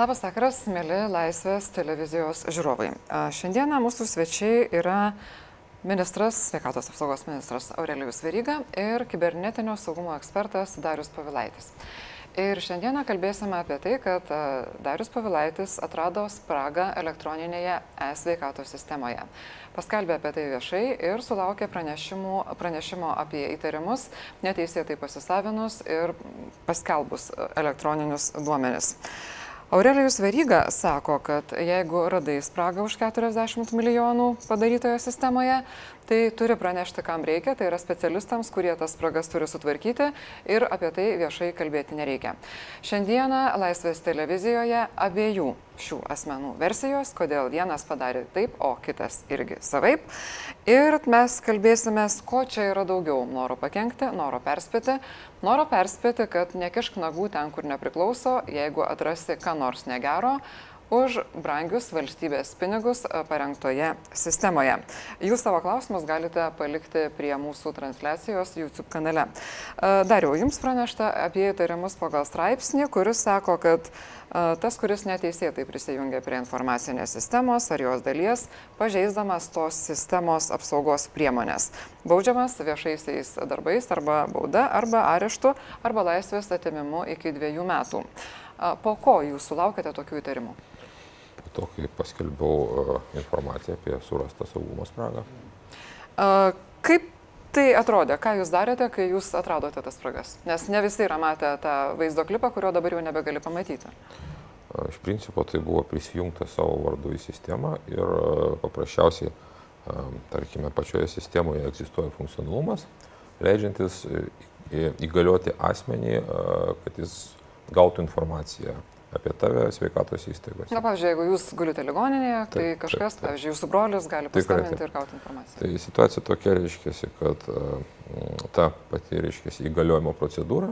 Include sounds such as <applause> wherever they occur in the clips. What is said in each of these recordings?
Labas vakaras, mėly Laisvės televizijos žiūrovai. Šiandieną mūsų svečiai yra ministras, sveikatos apsaugos ministras Aurelijus Veryga ir kibernetinio saugumo ekspertas Darius Pavilaitis. Ir šiandieną kalbėsime apie tai, kad Darius Pavilaitis atrado spragą elektroninėje e-sveikatos sistemoje. Paskelbė apie tai viešai ir sulaukė pranešimo apie įtarimus, neteisėtai pasisavinus ir paskelbus elektroninius duomenis. Aurelijus Veryga sako, kad jeigu radai spragą už 40 milijonų padarytoje sistemoje, tai turi pranešti, kam reikia, tai yra specialistams, kurie tas spragas turi sutvarkyti ir apie tai viešai kalbėti nereikia. Šiandieną Laisvės televizijoje abiejų šių asmenų versijos, kodėl vienas padarė taip, o kitas irgi savaip. Ir mes kalbėsime, ko čia yra daugiau - noro pakengti, noro perspėti. Noro perspėti, kad nekišk nagų ten, kur nepriklauso, jeigu atrasi ką nors negero, už brangius valstybės pinigus e, parengtoje sistemoje. Jūs savo klausimus galite palikti prie mūsų transliacijos YouTube kanale. E, Dariau, jums pranešta apie įtarimus pagal straipsnį, kuris sako, kad e, tas, kuris neteisėtai prisijungia prie informacinės sistemos ar jos dalies, pažeisdamas tos sistemos apsaugos priemonės. Baudžiamas viešaisiais darbais arba bauda, arba areštu, arba laisvės atimimu iki dviejų metų. Po ko jūs sulaukite tokių įtarimų? To, kai paskelbiau e, informaciją apie surastą saugumo spragą. Kaip tai atrodė, ką jūs darėte, kai jūs atradote tas spragas? Nes ne visi yra matę tą vaizdo klipą, kurio dabar jau nebegali pamatyti. Iš principo tai buvo prisijungta savo vardu į sistemą ir e, paprasčiausiai, tarkime, pačioje sistemoje egzistuoja funkcionalumas, leidžiantis įgalioti asmenį, kad jis gautų informaciją apie tave sveikatos įstaigos. Na, pavyzdžiui, jeigu jūs gulite ligoninėje, tai taip, kažkas, taip, taip. pavyzdžiui, jūsų brolius gali paskambinti ir gauti informaciją. Tai situacija tokia reiškia, kad uh, ta pati, reiškia, įgaliojimo procedūra,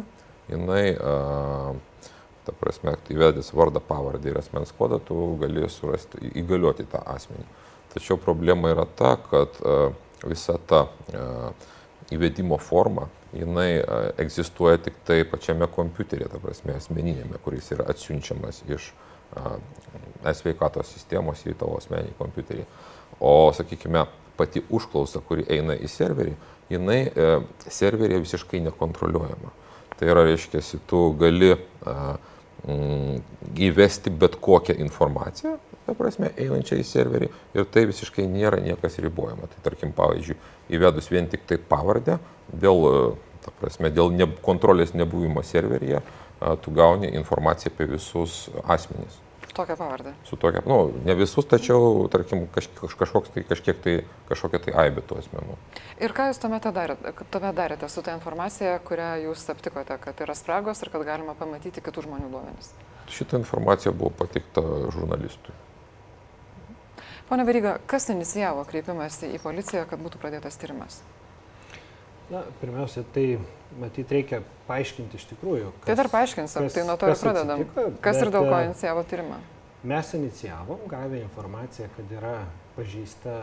jinai, uh, ta prasme, įvedęs vardą, pavardę ir asmens kodą, tu gali surasti, įgalioti tą asmenį. Tačiau problema yra ta, kad uh, visa ta uh, įvedimo forma, jinai egzistuoja tik tai pačiame kompiuteryje, ta prasme asmeninėme, kuris yra atsiunčiamas iš e-sveikatos sistemos į tavo asmenį kompiuterį. O, sakykime, pati užklausa, kuri eina į serverį, jinai e, serveryje visiškai nekontroliuojama. Tai yra, reiškia, tu gali a, įvesti bet kokią informaciją, ta prasme, einančią į serverį ir tai visiškai nėra niekas ribojama. Tai tarkim, pavyzdžiui, įvedus vien tik tai pavardę, dėl, ta prasme, dėl ne, kontrolės nebuvimo serveryje, tu gauni informaciją apie visus asmenys. Tokią pavardę. Su tokia, nu, ne visus, tačiau, tarkim, kaž, kažkoks tai, kažkiek tai, kažkokia tai aibė tų asmenų. Ir ką jūs tuomet darėte, tuomet darėte su ta informacija, kurią jūs aptikote, kad yra spragos ir kad galima pamatyti kitų žmonių duomenis? Šitą informaciją buvo pateikta žurnalistui. Pone Veryga, kas inicijavo kreipimąsi į policiją, kad būtų pradėtas tyrimas? Na, pirmiausia, tai matyt reikia paaiškinti iš tikrųjų. Kas, tai dar paaiškinsim, kas, tai nuo to ir pradedam. Atsitiko, kas ir dėl ko e, inicijavo tyrimą? Mes inicijavom, gavę informaciją, kad yra pažįsta,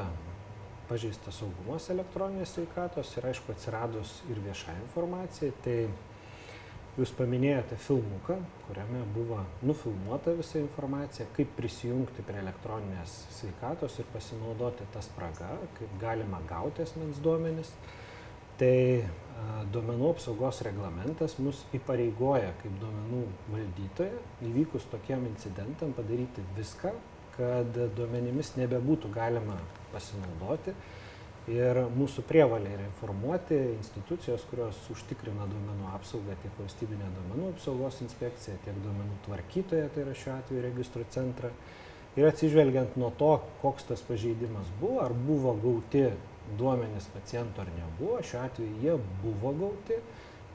pažįsta saugumas elektroninės sveikatos ir aišku atsiradus ir vieša informacija, tai Jūs paminėjote filmuką, kuriame buvo nufilmuota visa informacija, kaip prisijungti prie elektroninės sveikatos ir pasinaudoti tą spragą, kaip galima gauti asmens duomenis. Tai duomenų apsaugos reglamentas mus įpareigoja kaip duomenų valdytoja įvykus tokiem incidentam padaryti viską, kad duomenimis nebebūtų galima pasinaudoti. Ir mūsų prievalė yra informuoti institucijos kurios užtikrina duomenų apsaugą tiek valstybinė duomenų apsaugos inspekcija tiek duomenų tvarkytoja tai yra šiuo atveju registrų centrą. Ir atsižvelgiant nuo to koks tas pažeidimas buvo ar buvo gauti duomenys paciento ar nebuvo šiuo atveju jie buvo gauti.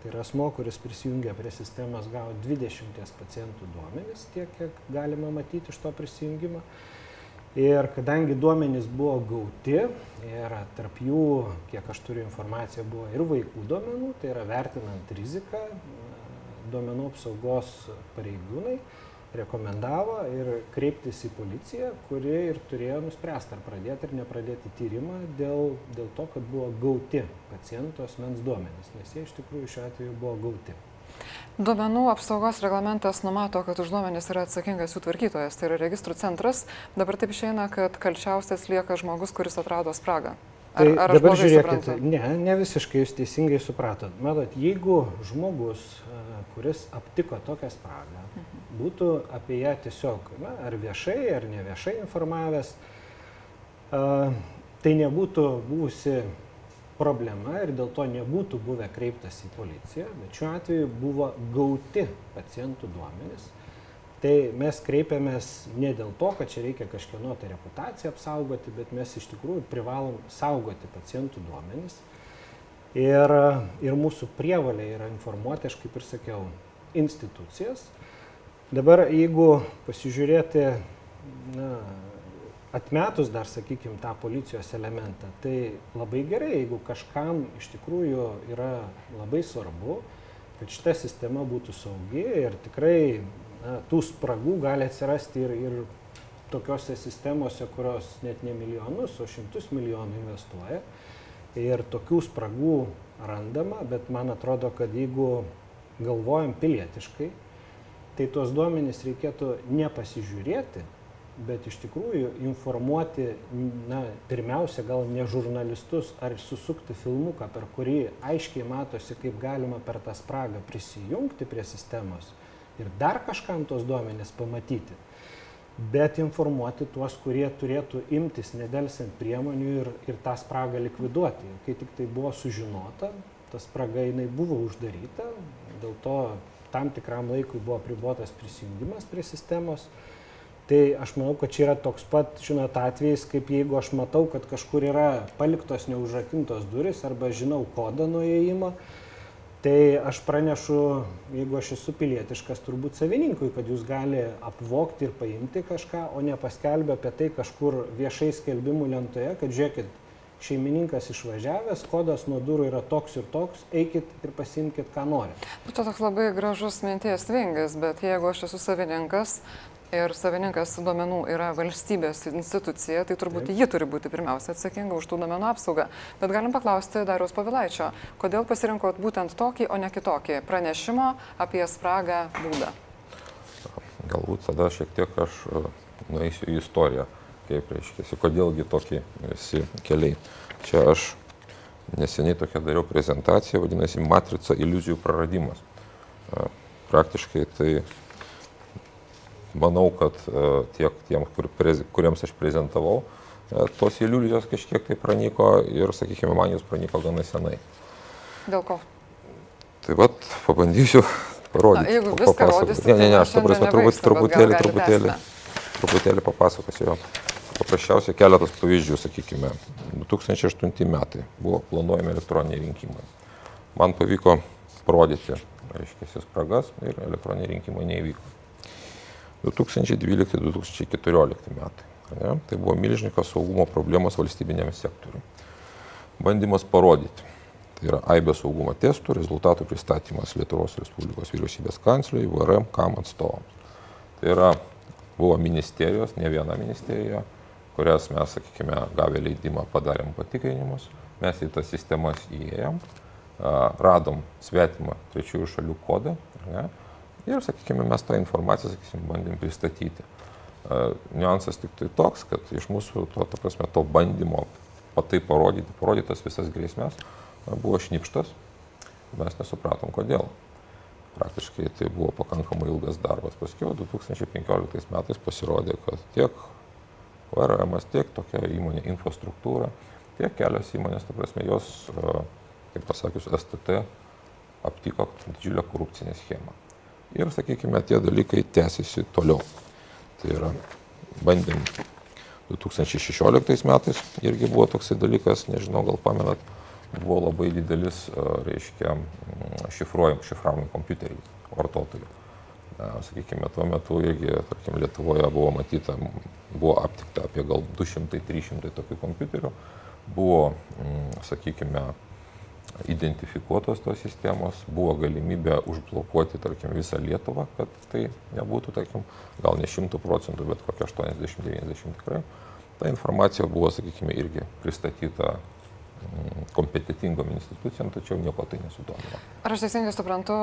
Tai yra asmuo kuris prisijungė prie sistemos gavo dvidešimties pacientų duomenis tiek kiek galima matyti iš to prisijungimo. Ir kadangi duomenys buvo gauti ir tarp jų kiek aš turiu informaciją buvo ir vaikų duomenų tai yra vertinant riziką duomenų apsaugos pareigūnai rekomendavo ir kreiptis į policiją kuri ir turėjo nuspręst ar pradėt ar nepradėti tyrimą dėl dėl to kad buvo gauti paciento asmens duomenys nes jie iš tikrųjų šiuo atveju buvo gauti Duomenų apsaugos reglamentas numato, kad už duomenys yra atsakingas jų tvarkytojas, tai yra registrų centras. Dabar taip išeina, kad kalčiausias lieka žmogus, kuris atrado spragą. Ar, tai ar dabar žiūrėkit, suprantu? ne, ne visiškai jūs teisingai supratot. Matot, jeigu žmogus, kuris aptiko tokią spragą. Būtų apie ją tiesiog, na, ar viešai, ar ne viešai informavęs, tai nebūtų buvusi problema ir dėl to nebūtų buvę kreiptas į policiją, bet šiuo atveju buvo gauti pacientų duomenys. Tai mes kreipiamės ne dėl to, kad čia reikia kažkieno tai reputaciją apsaugoti, bet mes iš tikrųjų privalom saugoti pacientų duomenys. Ir, ir mūsų prievalė yra informuoti, aš kaip ir sakiau, institucijas. Dabar jeigu pasižiūrėti na, atmetus dar sakykim tą policijos elementą tai labai gerai jeigu kažkam iš tikrųjų yra labai svarbu kad šita sistema būtų saugi ir tikrai na tų spragų gali atsirasti ir ir tokiose sistemose kurios net ne milijonus o šimtus milijonų investuoja. Ir tokių spragų randama bet man atrodo kad jeigu galvojam pilietiškai tai tuos duomenis reikėtų ne pasižiūrėti bet iš tikrųjų informuoti na pirmiausia gal ne žurnalistus ar susukti filmuką per kurį aiškiai matosi kaip galima per tą spragą prisijungti prie sistemos ir dar kažkam tuos duomenis pamatyti bet informuoti tuos kurie turėtų imtis nedelsiant priemonių ir ir tą spragą likviduoti. Kai tiktai buvo sužinota ta spraga jinai buvo uždaryta dėl to tam tikram laikui buvo apribotas prisijungimas prie sistemos. Tai aš manau kad čia yra toks pat žinot atvejis kaip jeigu aš matau kad kažkur yra paliktos neužrakintos durys arba žinau kodą nuo įėjimo tai aš pranešu jeigu aš esu pilietiškas turbūt savininkui kad jis gali apvogti ir paimti kažką o ne paskelbia apie tai kažkur viešai skelbimų lentoje kad žiūrėkit šeimininkas išvažiavęs kodas nuo durų yra toks ir toks eikit ir pasiimkit ką norit būtų toks labai gražus minties vingias bet jeigu aš esu savininkas ir savininkas duomenų yra valstybės institucija, tai turbūt Taip. ji turi būti pirmiausia atsakinga už tų duomenų apsaugą. Bet galim paklausti Dariaus Pavilaičio, kodėl pasirinkot būtent tokį, o ne kitokį pranešimo apie spragą būdą? Galbūt tada šiek tiek aš e, nueisiu į istoriją, kaip reiškia, kodėlgi tokie visi keliai. Čia aš neseniai tokia dariau prezentaciją, vadinasi, matrica iliuzijų praradimas. Praktiškai tai manau, kad tiek tiems, kur, kuriems aš prezentavau, tos iliuzijos kažkiek tai pranyko ir, sakykime, man jos pranyko gana senai. Dėl ko? Tai vad, pabandysiu parodyti. Na, jeigu viską rodysite, ne, ne, ne, aš ta prasme, turbūt, truputėlį, truputėlį, truputėlį papasakosiu. Paprasčiausiai keletas pavyzdžių, sakykime, 2008 metai buvo planuojami elektroniniai rinkimai. Man pavyko parodyti, aiškiai, spragas ir elektroniniai rinkimai neįvyko. 2012-2014 metai. Ne? Tai buvo milžininkos saugumo problemos valstybinėme sektoriu. Bandymas parodyti. Tai yra AIBE saugumo testų rezultatų pristatymas Lietuvos Respublikos vyriausybės kancliui, VRM, KAM atstovams. Tai yra, buvo ministerijos, ne viena ministerija, kurias mes, sakykime, gavę leidimą padarėm patikrinimus, mes į tas sistemas įėjom, radom svetimą trečiųjų šalių kodą, ne, Ir, sakykime, mes tą informaciją, sakykime, bandėm pristatyti. Niuansas tik tai toks, kad iš mūsų to, ta prasme, to bandymo patai parodyti, parodytas visas grėsmės, buvo šnipštas, mes nesupratom kodėl. Praktiškai tai buvo pakankamai ilgas darbas. Paskiau 2015 metais pasirodė, kad tiek VRM, tiek tokia įmonė infrastruktūra, tiek kelios įmonės, ta prasme, jos, uh, kaip pasakius, STT aptiko didžiulę korupcinę schemą ir, sakykime, tie dalykai tęsiasi toliau. Tai yra, bandėm 2016 metais irgi buvo toksai dalykas, nežinau, gal pamenat, buvo labai didelis, reiškia, šifruojam, šifravimo kompiuteriai vartotojų. Sakykime, tuo metu irgi, tarkim, Lietuvoje buvo matyta, buvo aptikta apie gal 200-300 tokių kompiuterių. Buvo, sakykime, identifikuotos tos sistemos, buvo galimybė užblokuoti, tarkim, visą Lietuvą, kad tai nebūtų, tarkim, gal ne 100 procentų, bet kokia 80-90 tikrai. Ta informacija buvo, sakykime, irgi pristatyta mm, kompetitingom institucijom, tačiau nieko tai nesudomino. Ar aš teisingai suprantu,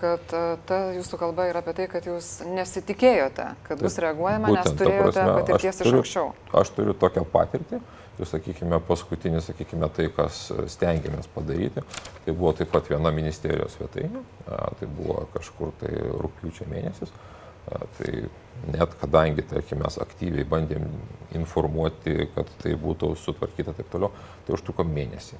kad ta jūsų kalba yra apie tai, kad jūs nesitikėjote, kad bus reaguojama, Būtent, nes turėjote prasme, patirties iš anksčiau? Aš turiu tokią patirtį ir, sakykime, paskutinis, sakykime, tai, kas stengiamės padaryti, tai buvo taip pat viena ministerijos svetainė, tai buvo kažkur tai rūpiučio mėnesis. Tai net kadangi, tarkim, mes aktyviai bandėm informuoti, kad tai būtų sutvarkyta taip toliau, tai užtruko mėnesį.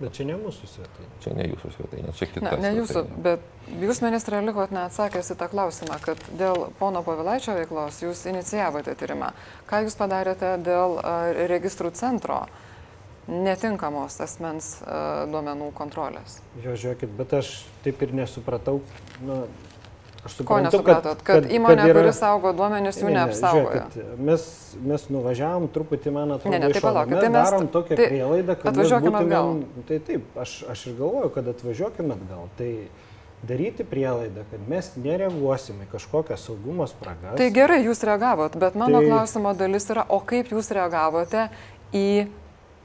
Bet čia ne mūsų svetainė. Čia ne jūsų svetainė, čia kita. Ne, ne jūsų, bet jūs, ministrė, likot neatsakęs į tą klausimą, kad dėl pono Pavilaičio veiklos jūs inicijavote tyrimą. Ką jūs padarėte dėl registrų centro netinkamos asmens duomenų kontrolės? Jo, žiūrėkit, bet aš taip ir nesupratau, nu, Aš suprantu, Ko nesupratot, kad, kad įmonė, kad yra... kuri saugo duomenis, jų ne, neapsaugoja? Žiūrėkit, mes, mes nuvažiavom truputį, man atrodo, ne, ne, tai palauk, mes tai mes darom tokią tai prielaidą, kad atvažiuokime atgal. Tai taip, aš, aš ir galvoju, kad atvažiuokime atgal. Tai daryti prielaidą, kad mes nereaguosime į kažkokią saugumo spragą. Tai gerai, jūs reagavot, bet mano tai... klausimo dalis yra, o kaip jūs reagavote į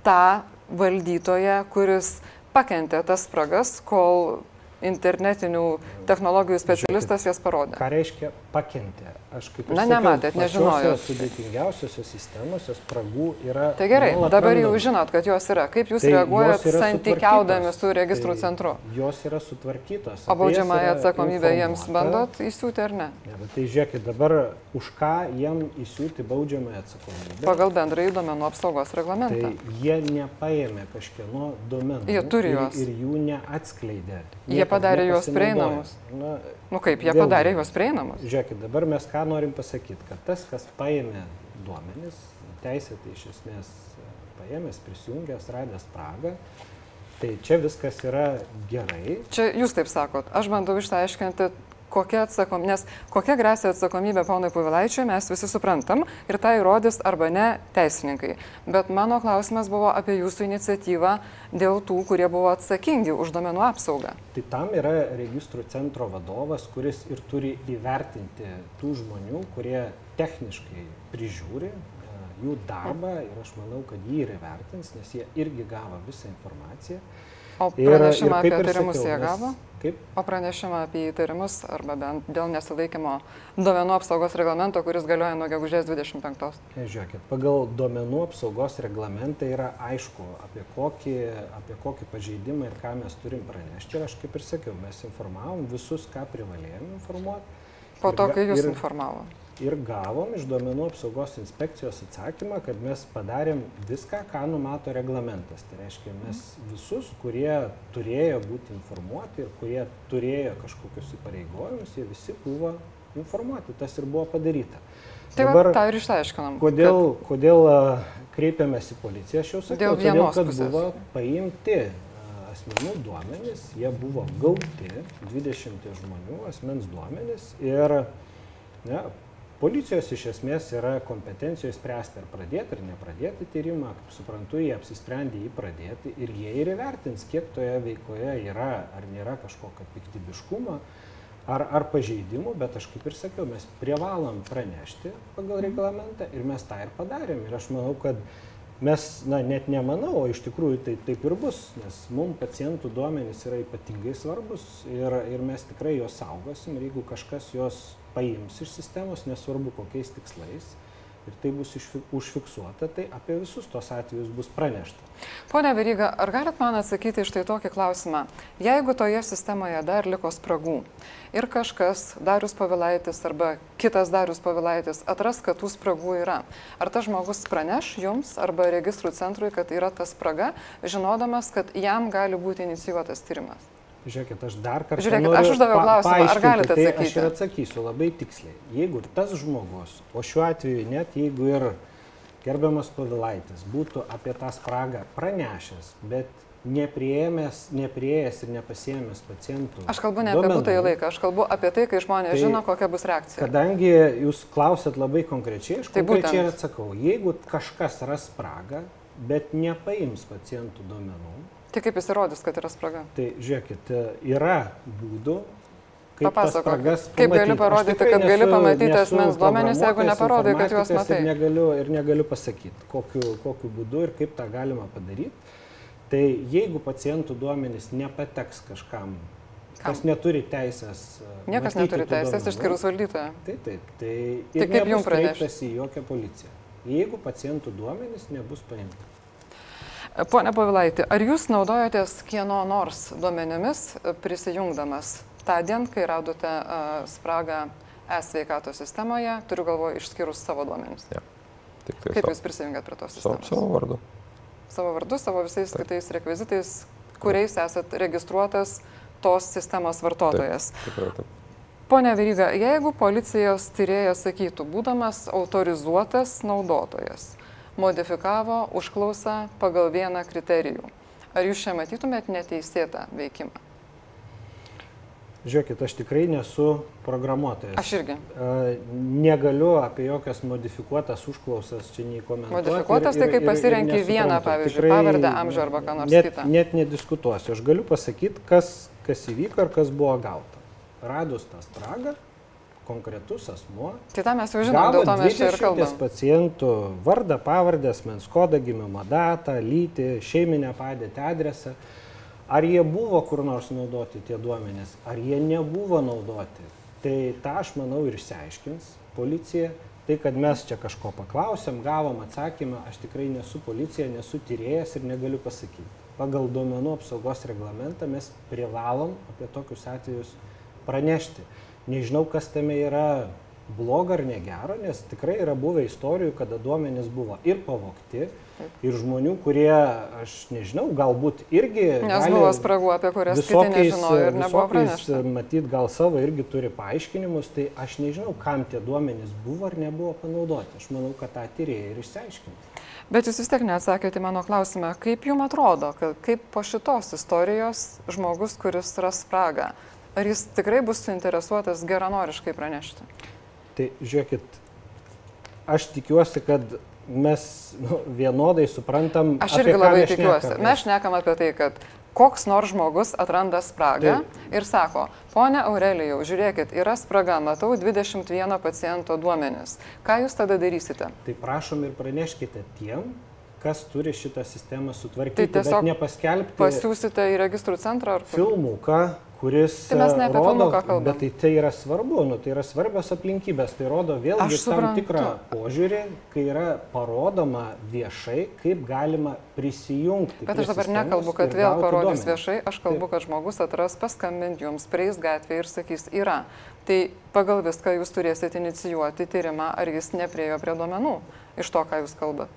tą valdytoją, kuris pakentė tas spragas, kol internetinių technologijų specialistas jas parodė. Ką reiškia pakentė? Aš kaip ir Na, nematėt, nežinojau. Sudėtingiausiose sistemose spragų yra. Tai gerai, dabar jau žinot, kad jos yra. Kaip jūs tai reaguojat santykiaudami su registrų tai centru? Jos yra sutvarkytos. O baudžiamąją atsakomybę jiems bandot įsiūti ar ne? ne tai žiūrėkit, dabar už ką jiem įsiūti baudžiamąją atsakomybę? Pagal bendrąjį duomenų apsaugos reglamentą. Tai jie nepaėmė kažkieno duomenų. Jie turi juos. Ir, ir jų neatskleidė. Jie padarė juos prieinamus. Na, nu kaip, jie vėl, padarė juos prieinamus. Žiūrėkit, dabar mes ką norim pasakyti, kad tas, kas paėmė duomenis, teisėtai iš esmės paėmęs, prisijungęs, radęs spragą, tai čia viskas yra gerai. Čia jūs taip sakot, aš bandau išsiaiškinti kokia atsakom, nes kokia grėsia atsakomybė ponui Puvilaičiui, mes visi suprantam ir tą įrodys arba ne teisininkai. Bet mano klausimas buvo apie jūsų iniciatyvą dėl tų, kurie buvo atsakingi už domenų apsaugą. Tai tam yra registrų centro vadovas, kuris ir turi įvertinti tų žmonių, kurie techniškai prižiūri e, jų darbą ir aš manau, kad jį ir įvertins, nes jie irgi gavo visą informaciją. O pranešimą apie įtarimus jie gavo? Kaip? O pranešimą apie įtarimus arba bent dėl nesilaikymo duomenų apsaugos reglamento, kuris galioja nuo gegužės 25. Žiūrėkit, pagal duomenų apsaugos reglamentą yra aišku, apie kokį, apie kokį pažeidimą ir ką mes turim pranešti. Ir aš kaip ir sakiau, mes informavom visus, ką privalėjome informuoti. Po to, kai jūs ir, informavo ir gavom iš duomenų apsaugos inspekcijos atsakymą, kad mes padarėm viską, ką numato reglamentas. Tai reiškia, mes visus, kurie turėjo būti informuoti ir kurie turėjo kažkokius įpareigojimus, jie visi buvo informuoti. Tas ir buvo padaryta. Tai Dabar, va, tą ir išaiškinam. Kodėl, kad... kodėl kreipėmės į policiją, aš jau sakiau, Dėl todėl, kad pusės. buvo paimti asmenų duomenys, jie buvo gauti, 20 žmonių asmens duomenys ir ne, Policijos iš esmės yra kompetencijos spręsti ar pradėti ar nepradėti tyrimą. Kaip suprantu, jie apsisprendė jį pradėti ir jie ir įvertins, kiek toje veikoje yra, ar nėra kažkokio piktybiškumo ar, ar pažeidimų, bet aš kaip ir sakiau, mes privalom pranešti pagal reglamentą ir mes tą ir padarėm. Ir aš manau, kad mes, na, net nemanau, o iš tikrųjų tai taip ir bus, nes mums pacientų duomenys yra ypatingai svarbus ir, ir mes tikrai juos saugosim ir jeigu kažkas juos paims iš sistemos, nesvarbu kokiais tikslais, ir tai bus užfiksuota, tai apie visus tos atvejus bus pranešta. Pone Veryga, ar galit man atsakyti iš tai tokį klausimą? Jeigu toje sistemoje dar liko spragų ir kažkas, Darius Pavilaitis arba kitas Darius Pavilaitis, atras, kad tų spragų yra, ar tas žmogus praneš jums arba registrų centrui, kad yra ta spraga, žinodamas, kad jam gali būti inicijuotas tyrimas? Žiūrėkit, aš dar kartą. Žiūrėkit, aš uždaviau klausimą, ar galite atsakyti? Tai aš ir atsakysiu labai tiksliai. Jeigu tas žmogus, o šiuo atveju net jeigu ir gerbiamas Pavilaitis būtų apie tą spragą pranešęs, bet neprieėmęs, neprieėjęs ir nepasiemęs pacientų. Aš kalbu ne duomenų, apie būtąjį laiką, aš kalbu apie tai, kai žmonės tai, žino, kokia bus reakcija. Kadangi jūs klausėt labai konkrečiai, aš tai konkrečiai būtent. atsakau, jeigu kažkas ras spragą, bet nepaims pacientų duomenų, Tai kaip jis įrodys, kad yra spraga? Tai žiūrėkit, yra būdų. Papasakok, kaip gali parodyti, kad nesu, gali pamatyti asmens duomenys, jeigu neparodai, kad juos matai. Ir negaliu, ir negaliu pasakyti, kokiu, kokiu būdu ir kaip tą galima padaryti. Tai jeigu pacientų duomenys nepateks kažkam, Kam? kas neturi teisės. e, Niekas neturi teisės išskyrus valdytoją. Tai taip, tai, Tai kaip jum nebus pranešti? jokią policiją. Jeigu pacientų duomenys nebus paimti. Pone Pavilaitį, ar jūs naudojotės kieno nors duomenimis prisijungdamas tą dieną, kai radote spragą e-sveikato sistemoje, turiu galvoje išskyrus savo duomenis? Tik tai Kaip savo, jūs prisijungėt prie tos savo, sistemos? savo vardu. Savo vardu, savo visais kitais rekvizitais, kuriais esat registruotas tos sistemos vartotojas. Tikrai taip. Pone Vyryga, jeigu policijos tyrėjas sakytų, būdamas autorizuotas naudotojas, modifikavo užklausą pagal vieną kriterijų, ar jūs čia matytumėt neteisėtą veikimą? Žiūrėkit, aš tikrai nesu programuotojas. Aš irgi. Negaliu apie jokias modifikuotas užklausas čia nei komentuoti. Modifikuotas ir- tai ir- kai ir- ir pasirenki vieną, pavyzdžiui, Tikrai pavardę, amžių arba ką nors net, kitą. Net nediskutuosiu. Aš galiu pasakyti, kas, kas įvyko ir kas buvo gauta. Radus tą spragą, konkretus asmuo Tai tą mes jau žinom, dėl to mes čia ir 20 kalbam. pacientų vardą, pavardę, asmens kodą, gimimo datą, lytį, šeiminę padėtį, adresą. Ar jie buvo kur nors naudoti tie duomenys, ar jie nebuvo naudoti. Tai tą aš manau ir išsiaiškins policija. Tai, kad mes čia kažko paklausėm, gavom atsakymą, aš tikrai nesu policija, nesu tyrėjas ir negaliu pasakyti. Pagal duomenų apsaugos reglamentą mes privalom apie tokius atvejus pranešti. Nežinau, kas tame yra blogo ar negero, nes tikrai yra buvę istorijų, kada duomenys buvo ir pavokti, ir žmonių, kurie, aš nežinau, galbūt irgi... Nes buvo spragų, apie kurias kiti nežinojo ir nebuvo pranešta. Matyt, gal savo irgi turi paaiškinimus, tai aš nežinau, kam tie duomenys buvo ar nebuvo panaudoti. Aš manau, kad tą tyrėjai ir išsiaiškins. Bet jūs vis tiek neatsakėte mano klausimą, kaip jums atrodo, kaip po šitos istorijos žmogus, kuris ras spragą, ar jis tikrai bus suinteresuotas geranoriškai pranešti? Tai žiūrėkit, aš tikiuosi, kad mes nu, vienodai suprantam. Aš irgi labai mes tikiuosi. Mes šnekam apie tai, kad koks nors žmogus atranda spragą ir sako, ponia Aurelijau, žiūrėkit, yra spraga, matau 21 paciento duomenis. Ką jūs tada darysite? Tai prašom ir praneškite tiem, kas turi šitą sistemą sutvarkyti, Tai tiesiog nepaskelbti Pasiūsite į registrų centrą ar filmuką, kuris Tai mes ne e, apie filmuką kalbam. bet tai, tai yra svarbu, nu, tai yra svarbios aplinkybės, tai rodo vėlgi tam tikrą požiūrį, kai yra parodoma viešai, kaip galima prisijungti. Bet aš dabar nekalbu, kad vėl parodys duomenis. viešai, aš kalbu, kad žmogus atras paskambinti jums, prieis gatvėje ir sakys, yra. Tai pagal viską jūs turėsite inicijuoti tyrimą, ar jis nepriejo prie duomenų iš to, ką jūs kalbate.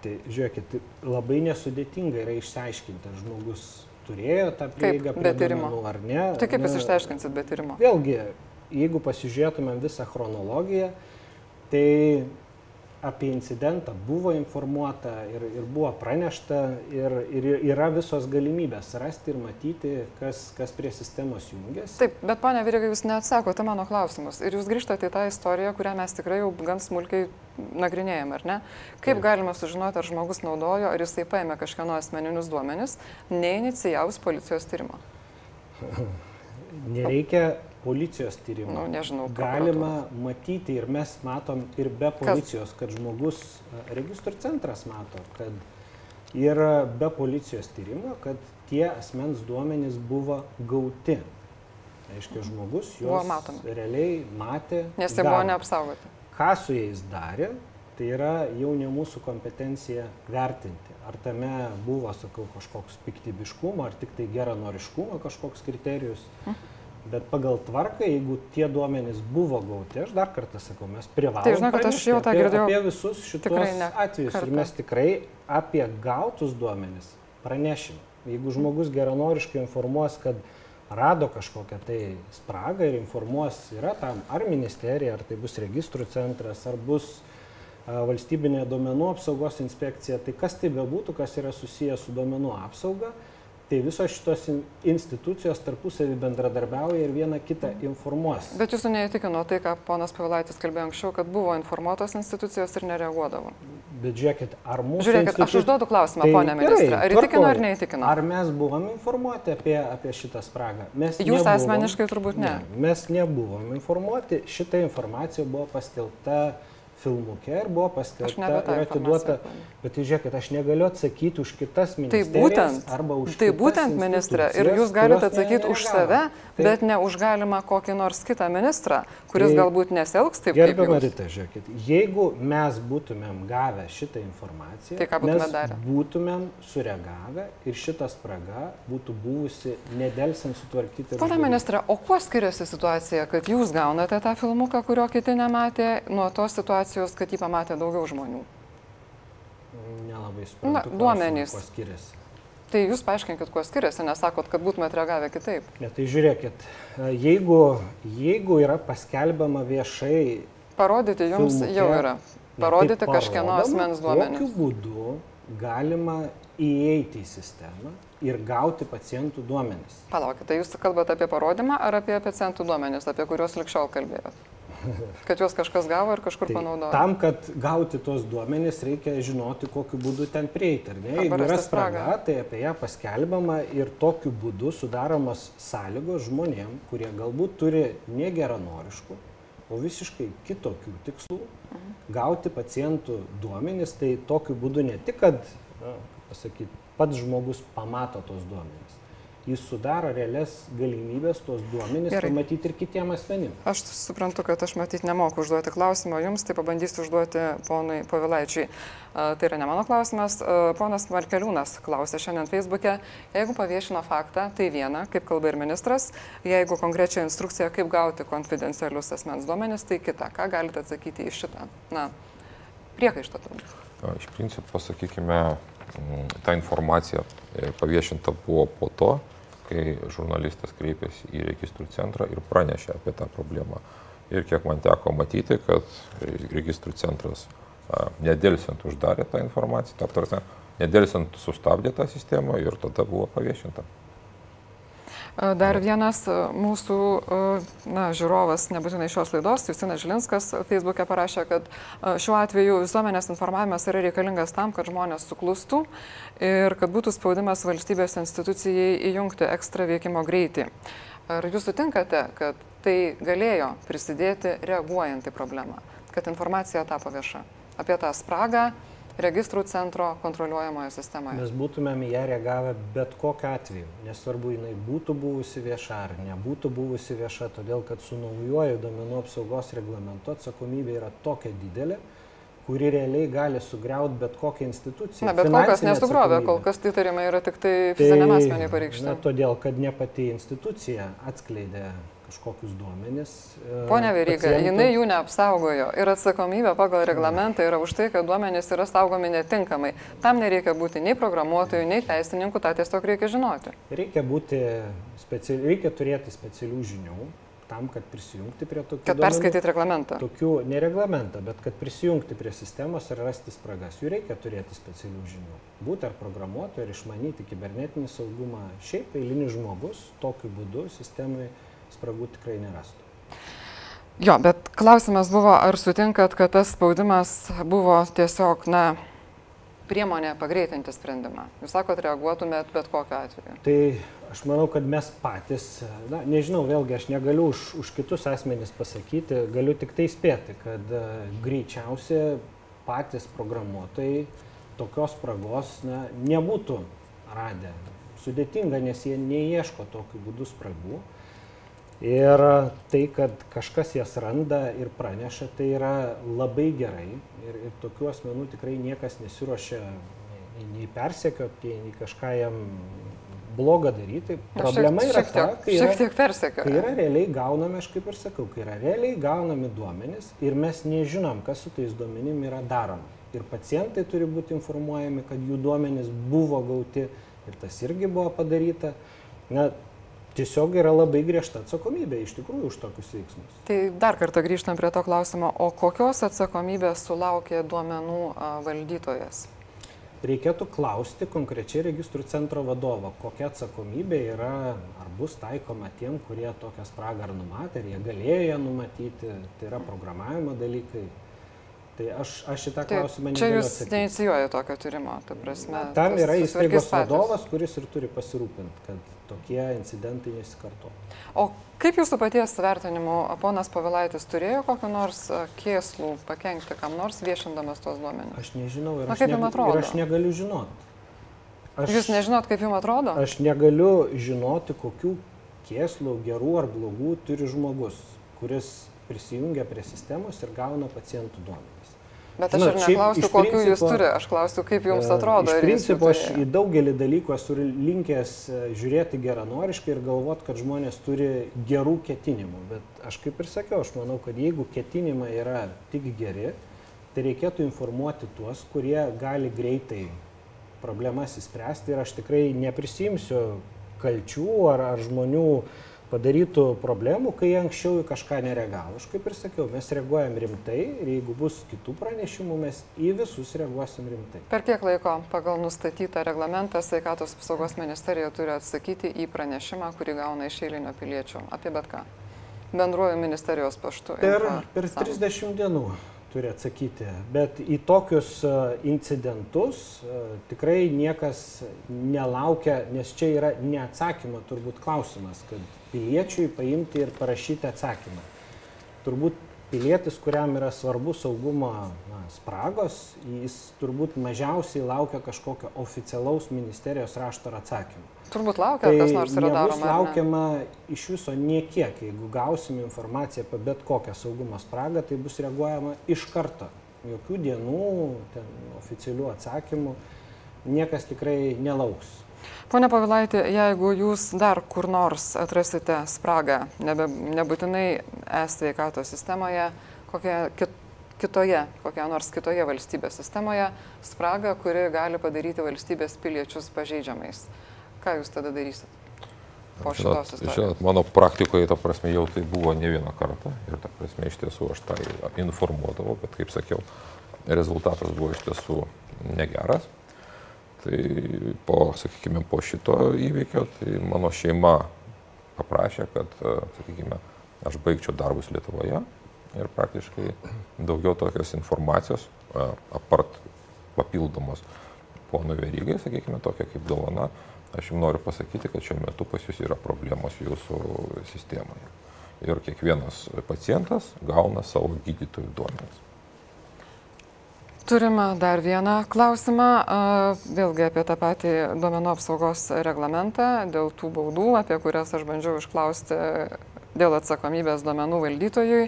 Tai žiūrėkit, labai nesudėtinga yra išsiaiškinti, ar žmogus turėjo tą prieigą prie tyrimo. ar ne. Tai kaip jūs išteiškinsit be tyrimo? Vėlgi, jeigu pasižiūrėtumėm visą chronologiją, tai apie incidentą buvo informuota ir, ir buvo pranešta ir, ir yra visos galimybės rasti ir matyti, kas, kas prie sistemos jungiasi. Taip, bet ponia Vyriga, jūs neatsakote mano klausimus ir jūs grįžtate į tą istoriją, kurią mes tikrai jau gan smulkiai nagrinėjame, ar ne? Kaip Taip. galima sužinoti, ar žmogus naudojo, ar jisai paėmė kažkieno asmeninius duomenis, neinicijavus policijos tyrimo? <laughs> Nereikia policijos tyrimo. Nu, nežinau. Galima matyti ir mes matom ir be policijos, kad žmogus, e, registrų centras mato, kad ir be policijos tyrimo, kad tie asmens duomenys buvo gauti. Reiškia, žmogus Buvo juos realiai matė. Nes jie buvo gavo. neapsaugoti. Ką su jais darė, tai yra jau ne mūsų kompetencija vertinti. Ar tame buvo, sakau, kažkoks piktybiškumo, ar tik tai geranoriškumo kažkoks kriterijus. Bet pagal tvarką, jeigu tie duomenys buvo gauti, aš dar kartą sakau, mes privalome. Tai žinokit, aš jau tą girdėjau apie visus šitus atvejus. kartą. Ir mes tikrai apie gautus duomenys pranešim. Jeigu žmogus geranoriškai informuos, kad rado kažkokią tai spragą ir informuos, yra tam ar ministerija, ar tai bus registrų centras, ar bus a, valstybinė duomenų apsaugos inspekcija, tai kas tai bebūtų, kas yra susijęs su duomenų apsauga, tai visos šitos in- institucijos tarpusavį bendradarbiauja ir viena kitą informuos. Bet jūsų neįtikino tai, ką ponas Pavilaitis kalbėjo anksčiau, kad buvo informuotos institucijos ir nereaguodavo. Bet žiūrėkit, ar mūsų... Žiūrėkit, aš institu- užduodu klausimą, Tai ponė ministrė. Ar įtikino ar neįtikino? Ar mes buvom informuoti apie, apie šitą spragą? Mes Jūs nebuvom. asmeniškai turbūt ne. Mes nebuvom informuoti. Šita informacija buvo paskelbta filmuke ir buvo paskelbta ir atiduota. informaciją. Bet tai žiūrėkit, aš negaliu atsakyti už kitas Tai ministerijas būtent, arba už tai būtent ministrė. Ir jūs galite kurios ne- atsakyti už save, Tai- bet ne už galimą kokį nors kitą ministrą, kuris Tai- galbūt nesielgs taip, jūs. Rita, žiūrėkit, jeigu mes būtumėm gavę šitą informaciją, Tai ką būtumėt mes darę? būtumėm sureagavę ir šita spraga būtų buvusi nedelsiant sutvarkyti. uždaryti. ministrė, o kuo skiriasi situacija, kad jūs gaunate tą filmuką, kurio kiti nematė, nuo tos situacijos, kad jį pamatė daugiau žmonių? Nelabai Na, suprantu. klausimą, duomenys. Kuo skiriasi. Tai jūs paaiškinkit, kuo skiriasi, nesakot, kad būtumėte reagavę kitaip. Ne, tai žiūrėkit, jeigu, jeigu yra paskelbiama viešai. Parodyti jums filmuke, jau yra. ne, Parodyti tai kažkieno asmens duomenis. Tokiu būdu galima įeiti į sistemą ir gauti pacientų duomenis. Palaukite, tai jūs kalbate apie parodymą ar apie pacientų duomenis, apie kuriuos likščiau kalbėjote? <laughs> Kad juos kažkas gavo ir kažkur Tai panaudojo. tam, kad gauti tos duomenys, reikia žinoti, kokiu būdu ten prieiti. Jeigu yra spraga, tai apie ją paskelbama ir tokiu būdu sudaromos sąlygos žmonėm, kurie galbūt turi negeranoriškų, o visiškai kitokių tikslų, Mhm. gauti pacientų duomenys. Tai tokiu būdu ne tik, kad na, pasakyt, pats žmogus pamato tos duomenys, jis sudaro realias galimybės tos duomenys pamatyti ir kitiem asmenim. Aš suprantu, kad aš matyt nemoku užduoti klausimą jums, tai pabandysiu užduoti ponui Povilaičiui. A, Tai yra ne mano klausimas. Ponas Markeliūnas klausė šiandien Facebook'e, jeigu paviešino faktą, tai viena, kaip kalba ir ministras, jeigu konkrečia instrukcija, kaip gauti konfidencialius asmens duomenis, tai kita. Ką galite atsakyti į šitą? Na, priekaištą turbūt. Iš principo, sakykime, ta informacija e, paviešinta buvo po to, kai žurnalistas kreipėsi į registrų centrą ir pranešė apie tą problemą. Ir kiek man teko matyti, kad re- registrų centras nedėlsiant uždarė tą informaciją, ta prasme, nedėlsiant sustabdė tą sistemą ir tada buvo paviešinta. Dar vienas mūsų na, žiūrovas, nebūtinai šios laidos, Justinas Žilinskas Facebook'e parašė, kad šiuo atveju visuomenės informavimas yra reikalingas tam, kad žmonės suklustų ir kad būtų spaudimas valstybės institucijai įjungti ekstra veikimo greitį. Ar jūs sutinkate, kad tai galėjo prisidėti reaguojant į problemą, kad informacija tapo vieša apie tą spragą registrų centro kontroliuojamoje sistemoje? Mes būtumėm ją reagavę bet kokiu atveju, nesvarbu, jinai būtų buvusi vieša ar nebūtų buvusi vieša, todėl kad su naujoju domenų apsaugos reglamentu atsakomybė yra tokia didelė, kuri realiai gali sugriauti bet kokią instituciją. Na, bet kol kas atsakomybė. kol kas įtarimai yra tik tai fiziniam asmeniai Na, pareikšti. todėl, kad ne pati institucija atskleidė kažkokius duomenis. e, Pone Veryga, pacientų. jinai jų neapsaugojo ir atsakomybė pagal reglamentą yra už tai, kad duomenys yra saugomi netinkamai. Tam nereikia būti nei programuotojų, nei teisininkų, tą tiesiog reikia žinoti. Reikia, būti speci... reikia turėti specialių žinių tam, kad prisijungti prie tokių Kad perskaityti reglamentą. Tokių ne reglamentą, bet kad prisijungti prie sistemos ir rasti spragas. Jų reikia turėti specialių žinių. Būti ar programuotojų, ar išmanyti kibernetinį saugumą. Šiaip eilinis žmogus tokiu būdu sistemai spragų tikrai nerastų. Jo, bet klausimas buvo, ar sutinkat, kad tas spaudimas buvo tiesiog, na, priemonė pagreitinti sprendimą. Jūs sakot, reaguotumėt bet kokiu atveju. Tai aš manau, kad mes patys, na, nežinau, vėlgi aš negaliu už, už kitus asmenys pasakyti, galiu tik tai spėti, kad e, greičiausiai patys programuotojai tokios spragos na, nebūtų radę. Sudėtinga, nes jie neieško tokiu būdu spragų. Ir tai, kad kažkas jas randa ir praneša, tai yra labai gerai. Ir, ir tokių asmenų tikrai niekas nesiuošia nei, persekioti, nei kažką jam blogą daryti. Problema šiek, yra šiek ta, tiek, kai šiek yra, tiek persekio. kai yra realiai gaunami, aš kaip ir sakau, kai yra realiai gaunami duomenys ir mes nežinom, kas su tais duomenim yra daroma. Ir pacientai turi būti informuojami, kad jų duomenys buvo gauti ir tas irgi buvo padaryta. Na, tiesiog yra labai griežta atsakomybė iš tikrųjų už tokius veiksmus. Tai dar kartą grįžtam prie to klausimo, o kokios atsakomybės sulaukė duomenų valdytojas? Reikėtų klausti konkrečiai registrų centro vadovo, kokia atsakomybė yra, ar bus taikoma tiem, kurie tokią spragą ar numatė, ar jie galėjo ją numatyti, tai yra programavimo dalykai. Tai aš, aš šitą Taip, klausimą čia negaliu jūs atsakyti. neinicijuoja tokio tyrimo, ta prasme. Tam yra įstaigos vadovas, kuris ir turi pasirūpinti, kad tokie incidentai nesikartotų. O kaip jūsų paties vertinimu, ponas Pavilaitis turėjo kokiu nors a, kėslų pakengti kam nors viešindamas tuos duomenis? Aš nežinau ir Na, aš, atrodo? ir aš negaliu žinoti. Aš, Jūs nežinot, kaip jums atrodo? aš negaliu žinoti, kokių kėslų, gerų ar blogų turi žmogus, kuris prisijungia prie sistemos ir gauna pacientų duomenys. Bet aš žinot, ir neklausiu, iš kokių jūs principo- turi, aš klausiu, kaip jums E, atrodo. Iš principo aš į daugelį dalykų esu linkęs e, žiūrėti geranoriškai ir galvoti, kad žmonės turi gerų ketinimų. Bet aš kaip ir sakiau, aš manau, kad jeigu ketinimai yra tik geri, tai reikėtų informuoti tuos, kurie gali greitai problemas įspręsti ir aš tikrai neprisimsiu kalčių ar, ar žmonių padarytų problemų, kai anksčiau į kažką nereagavo. Aš kaip ir sakiau, mes reaguojam rimtai ir jeigu bus kitų pranešimų, mes į visus reaguosim rimtai. Per kiek laiko pagal nustatytą reglamentą sveikatos apsaugos ministerija turi atsakyti į pranešimą, kurį gauna iš eilinio piliečio apie bet ką? Bendruoju ministerijos paštu. Per, per sam. 30 dienų turi atsakyti, bet į tokius e, incidentus e, tikrai niekas nelaukia, nes čia yra neatsakymo turbūt klausimas, kad piliečiui paimti ir parašyti atsakymą. Turbūt pilietis, kuriam yra svarbu saugumo spragos, jis turbūt mažiausiai laukia kažkokio oficialaus ministerijos rašto ar atsakymo. Turbūt laukia, ar kas nors yra daroma. laukiama iš viso niekiek. Jeigu gausim informaciją apie bet kokią saugumo spragą, tai bus reaguojama iš karto. Jokių dienų, ten, oficialių atsakymų niekas tikrai nelauks. Pone Pavilaitė, jeigu jūs dar kur nors atrasite spragą, nebe, nebūtinai e-sveikato sistemoje, kokia kit, kitoje, kokia nors kitoje valstybės sistemoje, spragą, kuri gali padaryti valstybės piliečius pažeidžiamais, ką jūs tada darysit? Po šitos istorijos. žinot, mano praktikoje, ta prasme, jau tai buvo ne vieną kartą ir, ta prasme, iš tiesų aš tai informuodavau, bet, kaip sakiau, rezultatas buvo iš tiesų negeras. Tai po, sakykime, po šito įvykio, tai mano šeima paprašė, kad, sakykime, aš baigčiau darbus Lietuvoje ir praktiškai daugiau tokios informacijos, apart papildomos pono Verygai, sakykime, tokia kaip dovana, aš jums noriu pasakyti, kad šiuo metu pas jūs yra problemos jūsų sistemoje. Ir kiekvienas pacientas gauna savo gydytojų duomenis. Turime dar vieną klausimą, vėlgi apie tą patį duomenų apsaugos reglamentą, dėl tų baudų, apie kurias aš bandžiau išklausti dėl atsakomybės duomenų valdytojui.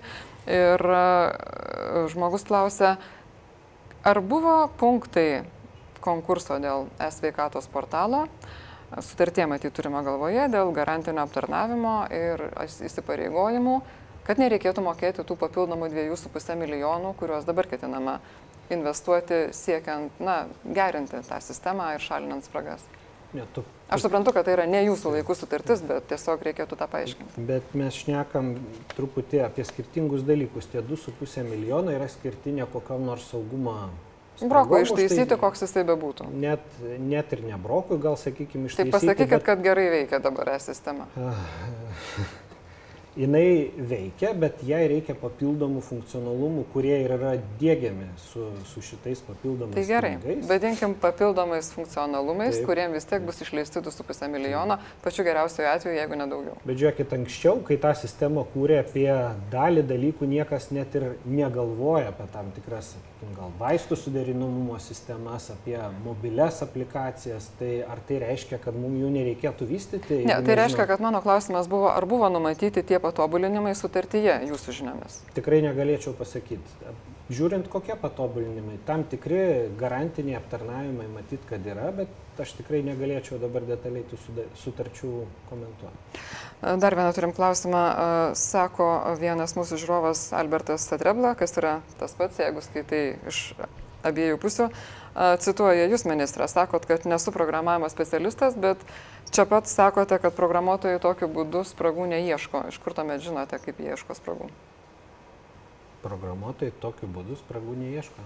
Ir a, žmogus klausia, ar buvo punktai konkurso dėl e-sveikatos portalo, sutartie matyti turime galvoje, dėl garantinio aptarnavimo ir įsipareigojimų, kad nereikėtų mokėti tų papildomų 2,5 milijonų, kuriuos dabar ketinama investuoti siekiant na, gerinti tą sistemą ir šalinant spragas. Ne, tu, Aš suprantu, kad tai yra ne jūsų laikų sutartis, bet tiesiog reikėtų tą paaiškinti. bet mes šnekam truputį apie skirtingus dalykus. Tie 2,5 milijonai yra skirti ne kokiam nors saugumo. Broko už tai ištaisyti, koks jisai bebūtų. Net, net ir ne brokui, gal sakykime, Tai ištaisyti. pasakykit, bet- kad gerai veikia dabar e-sistema. <sighs> jinai veikia, bet jai reikia papildomų funkcionalumų, kurie ir yra dėgiami su, su šitais papildomais Tai gerai, pinigais. vadinkim papildomais funkcionalumais, Taip. kuriem vis tiek bus išleisti 2,5 milijono, pačiu geriausiu atveju, jeigu nedaugiau. Bet žiūrėkit, anksčiau, kai tą sistemą kūrė apie dalį dalykų, niekas net ir negalvoja apie tam tikras, sakykim, gal vaistų suderinamumo sistemas, apie mobiles aplikacijas. Tai ar tai reiškia, kad mums jų nereikėtų vystyti? Ne, tai nežinau. reiškia, kad mano klausimas buvo, ar buvo numatyti tie patobulinimai sutartyje jūsų žiniomis. Tikrai negalėčiau pasakyti. Žiūrint, kokie patobulinimai, tam tikri garantiniai aptarnavimai matyt, kad yra, bet aš tikrai negalėčiau dabar detaliai tų sutarčių komentuoti. Dar vieną turim klausimą. Sako vienas mūsų žiūrovas Albertas Sadrebla, kas yra tas pats, jeigu skaitai iš abiejų pusių. Cituoja jūs, ministras, sakot, kad nesu programavimo specialistas, bet čia pat sakote, kad programuotojai tokiu būdu spragų neieško. Iš kur tuomet žinote, kaip jie ieško spragų? Programuotojai tokiu būdu spragų neieško.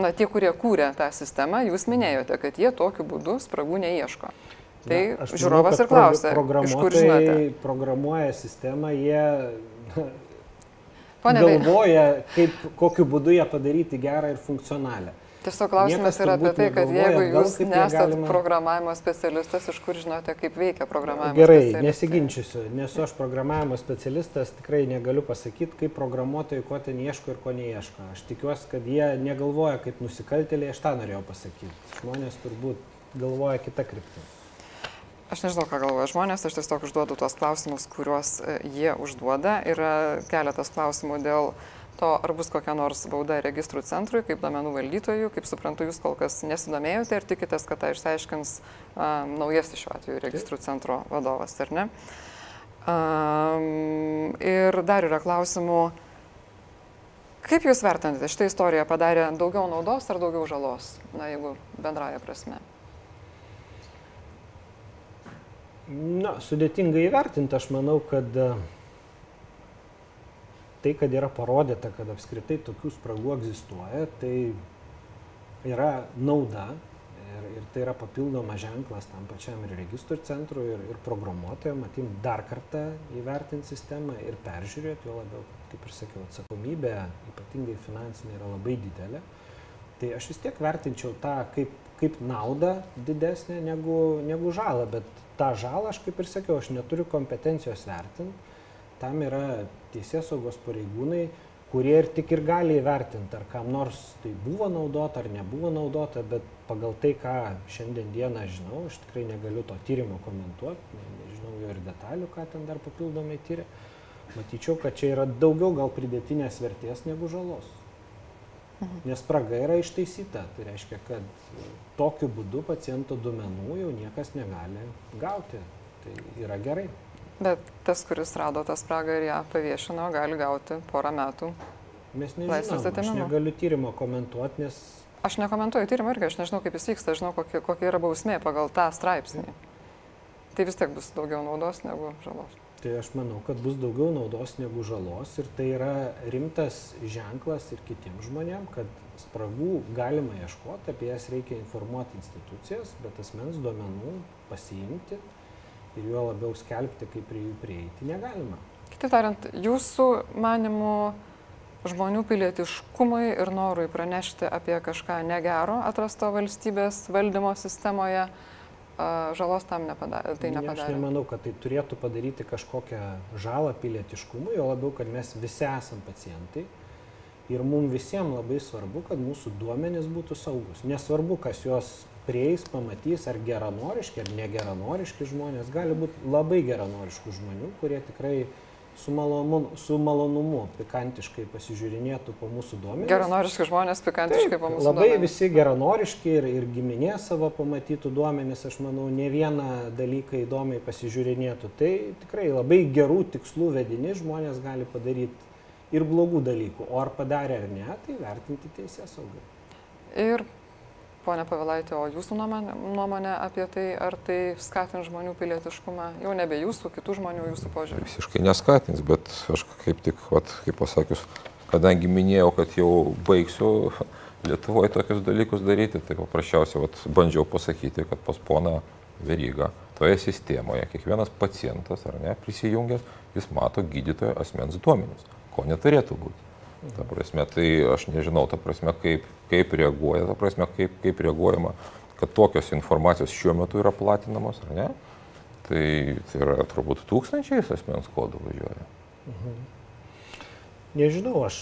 Na, tie, kurie kūrė tą sistemą, jūs minėjote, kad jie tokiu būdu spragų neieško. Tai Na, manau, žiūrovas kad ir klausia, iš kur žinote. Programuoja sistemą, jie Pone galvoja, kaip, kokiu būdu ją padaryti gerą ir funkcionalią. Tiesiog klausimas yra apie tai, kad jeigu jūs nesat galima... programavimo specialistas, iš kur žinote, kaip veikia programavimo Gerai, specialistas? Gerai, nesiginčiusiu, nesu aš programavimo specialistas, tikrai negaliu pasakyti, kaip programuotojai ko ten ieško ir ko neieško. Aš tikiuosi, kad jie negalvoja kaip nusikaltėliai, aš tą norėjau pasakyti. Žmonės turbūt galvoja kitą kryptį. Aš nežinau, ką galvoja žmonės, aš tiesiog užduodu tuos klausimus, kuriuos e, jie užduoda. Yra keletas klausimų dėl to, ar bus kokia nors bauda registrų centrui, kaip domenų valdytojų. Kaip suprantu, jūs kol kas nesidomėjote ir tikitės, kad tą išsiaiškins um, naujasis šiuo atveju registrų centro vadovas, ar ne? Um, ir dar yra klausimų. Kaip Jūs vertinate, šitą istoriją padarė daugiau naudos ar daugiau žalos, na, jeigu bendraja prasme? Na, sudėtinga įvertinti, aš manau, kad tai, kad yra parodyta, kad apskritai tokių spragų egzistuoja, tai yra nauda ir, ir tai yra papildomas ženklas tam pačiam ir registrų centrui, ir, ir programuotojam, matim, dar kartą įvertinti sistemą ir peržiūrėti, jo labiau, kaip ir sakiau, atsakomybė, ypatingai finansinė, yra labai didelė. Tai aš vis tiek vertinčiau tą kaip, kaip naudą didesnę negu, negu žalą, bet tą žalą, aš kaip ir sakiau, aš neturiu kompetencijos vertinti, tam yra teisės saugos pareigūnai, kurie ir tik ir gali įvertinti, ar kam nors tai buvo naudota ar nebuvo naudota, bet pagal tai, ką šiandien dieną žinau, aš tikrai negaliu to tyrimo komentuoti, ne, nežinau jo ir detalių, ką ten dar papildomai tyria, matyčiau, kad čia yra daugiau gal pridėtinės vertės negu žalos. Mhm. Nes spraga yra ištaisyta. Tai reiškia, kad tokiu būdu paciento duomenų jau niekas negali gauti. Tai yra gerai. Bet tas, kuris rado tą spragą ir ją paviešino, gali gauti porą metų. Mes nežinome. Aš negaliu tyrimo komentuoti, nes... Aš nekomentuoju tyrimo irgi, aš nežinau, kaip jis vyksta, žinau, kokia, kokia yra bausmė pagal tą straipsnį. Tai vis tiek bus daugiau naudos negu žalos tai aš manau kad bus daugiau naudos negu žalos ir tai yra rimtas ženklas ir kitiem žmonėm kad spragų galima ieškot apie jas reikia informuoti institucijas bet asmens duomenų pasiimti ir juo labiau skelbti kaip prie jų prieiti negalima kitaip tariant jūsų manymu žmonių pilietiškumui ir norui pranešti apie kažką negero atrasto valstybės valdymo sistemoje žalos tam nepadarė. Tai nepadarė. Aš nemanau, kad tai turėtų padaryti kažkokią žalą pilietiškumui, jo labiau, kad mes visi esam pacientai. Ir mums visiems labai svarbu, kad mūsų duomenys būtų saugus. Nesvarbu, kas juos prieis, pamatys, ar geranoriški, ar negeranoriški žmonės. Gali būti labai geranoriškų žmonių, kurie tikrai su, malonu, su malonumu pikantiškai pasižiūrinėtų po mūsų duomenys. Geranoriški žmonės pikantiškai Taip, po mūsų labai duomenys. Labai visi geranoriški ir, ir giminė savo pamatytų duomenys, aš manau, ne vieną dalyką įdomiai pasižiūrinėtų. Tai tikrai labai gerų tikslų vedini žmonės gali padaryti ir blogų dalykų. O ar padarė ar ne, tai vertinti teisės saugai. Ir Pone Pavilaitė, o jūsų nuomonė, nuomonė apie tai, ar tai skatins žmonių pilietiškumą, jau nebe jūsų, kitų žmonių jūsų požiūrį? Visiškai neskatins, bet aš kaip tik, vat, kaip pasakius, kadangi minėjau, kad jau baigsiu Lietuvoje tokius dalykus daryti, tai paprasčiausiai vat, bandžiau pasakyti, kad pas poną Verygą toje sistemoje kiekvienas pacientas ar ne prisijungęs, jis mato gydytojo asmens duomenis, ko neturėtų būti. Ta prasme, tai aš nežinau, ta prasme, kaip, kaip reaguoja, ta prasme, kaip, kaip reaguojama, kad tokios informacijos šiuo metu yra platinamos, ar ne? Tai, tai yra turbūt tūkstančiais asmens kodų važiuoja. Mhm. Nežinau, aš,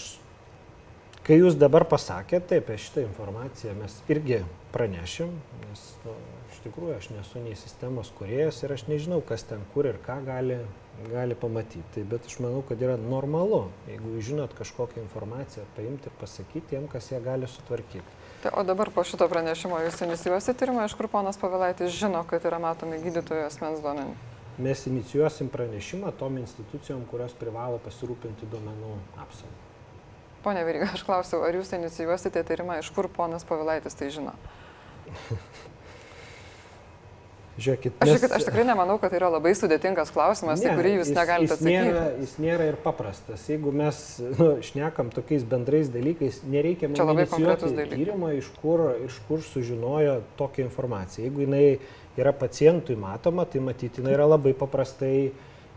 kai jūs dabar pasakėte apie šitą informaciją, mes irgi pranešim, nes nu, iš tikrųjų aš nesu nei sistemos kuriejas ir aš nežinau, kas ten kur ir ką gali gali pamatyti. Bet aš manau, kad yra normalu, jeigu jūs žinot kažkokią informaciją, paimti ir pasakyti tiem, kas ją gali sutvarkyti. Tai, o dabar po šito pranešimo jūs inicijuosite tyrimą, iš kur ponas Pavilaitis žino, kad yra matomi gydytojų asmens duomenys? Mes inicijuosim pranešimą tom institucijom, kurios privalo pasirūpinti duomenų apsaugą. Pone Vyriga, aš klausiau, ar jūs inicijuosite tyrimą, iš kur ponas Pavilaitis tai žino? <laughs> Žiūrėkit, mes... aš, žiūrėkit, aš tikrai nemanau, kad tai yra labai sudėtingas klausimas, ne, į kurį jūs jis, negalite jis atsakyti. Nėra, jis nėra ir paprastas. Jeigu mes nu, šnekam tokiais bendrais dalykais, nereikia inicijuoti tyrimo, iš kur, iš kur sužinojo tokią informaciją. Jeigu jinai yra pacientui matoma, tai matyti jinai yra labai paprastai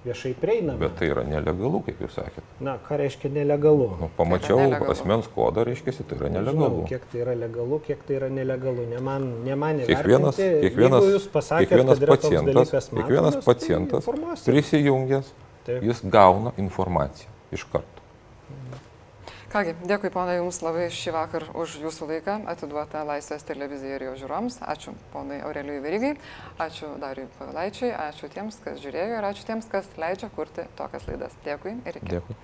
viešai prieinama. Bet tai yra nelegalu, kaip jūs sakėte. Na, ką reiškia nelegalu? Nu, pamačiau nelegalu. asmens kodą, reiškia, tai yra Nežinau, nelegalu. kiek tai yra legalu, kiek tai yra nelegalu. Ne man, ne man Kiekvienas, kiekvienas, pasakėt, kiekvienas kad yra toks pacientas, dalykas kiekvienas matomas, tai pacientas informuosit. prisijungęs, Taip. jis gauna informaciją iš karto. Kągi, dėkui ponai Jums labai šį vakar už Jūsų laiką atiduotą Laisvės televizijai ir jo žiūroms. Ačiū ponai Aurelijui Verygai, ačiū Dariui Pavilaičiui, ačiū tiems, kas žiūrėjo ir ačiū tiems, kas leidžia kurti tokias laidas. Dėkui ir iki. Dėkui.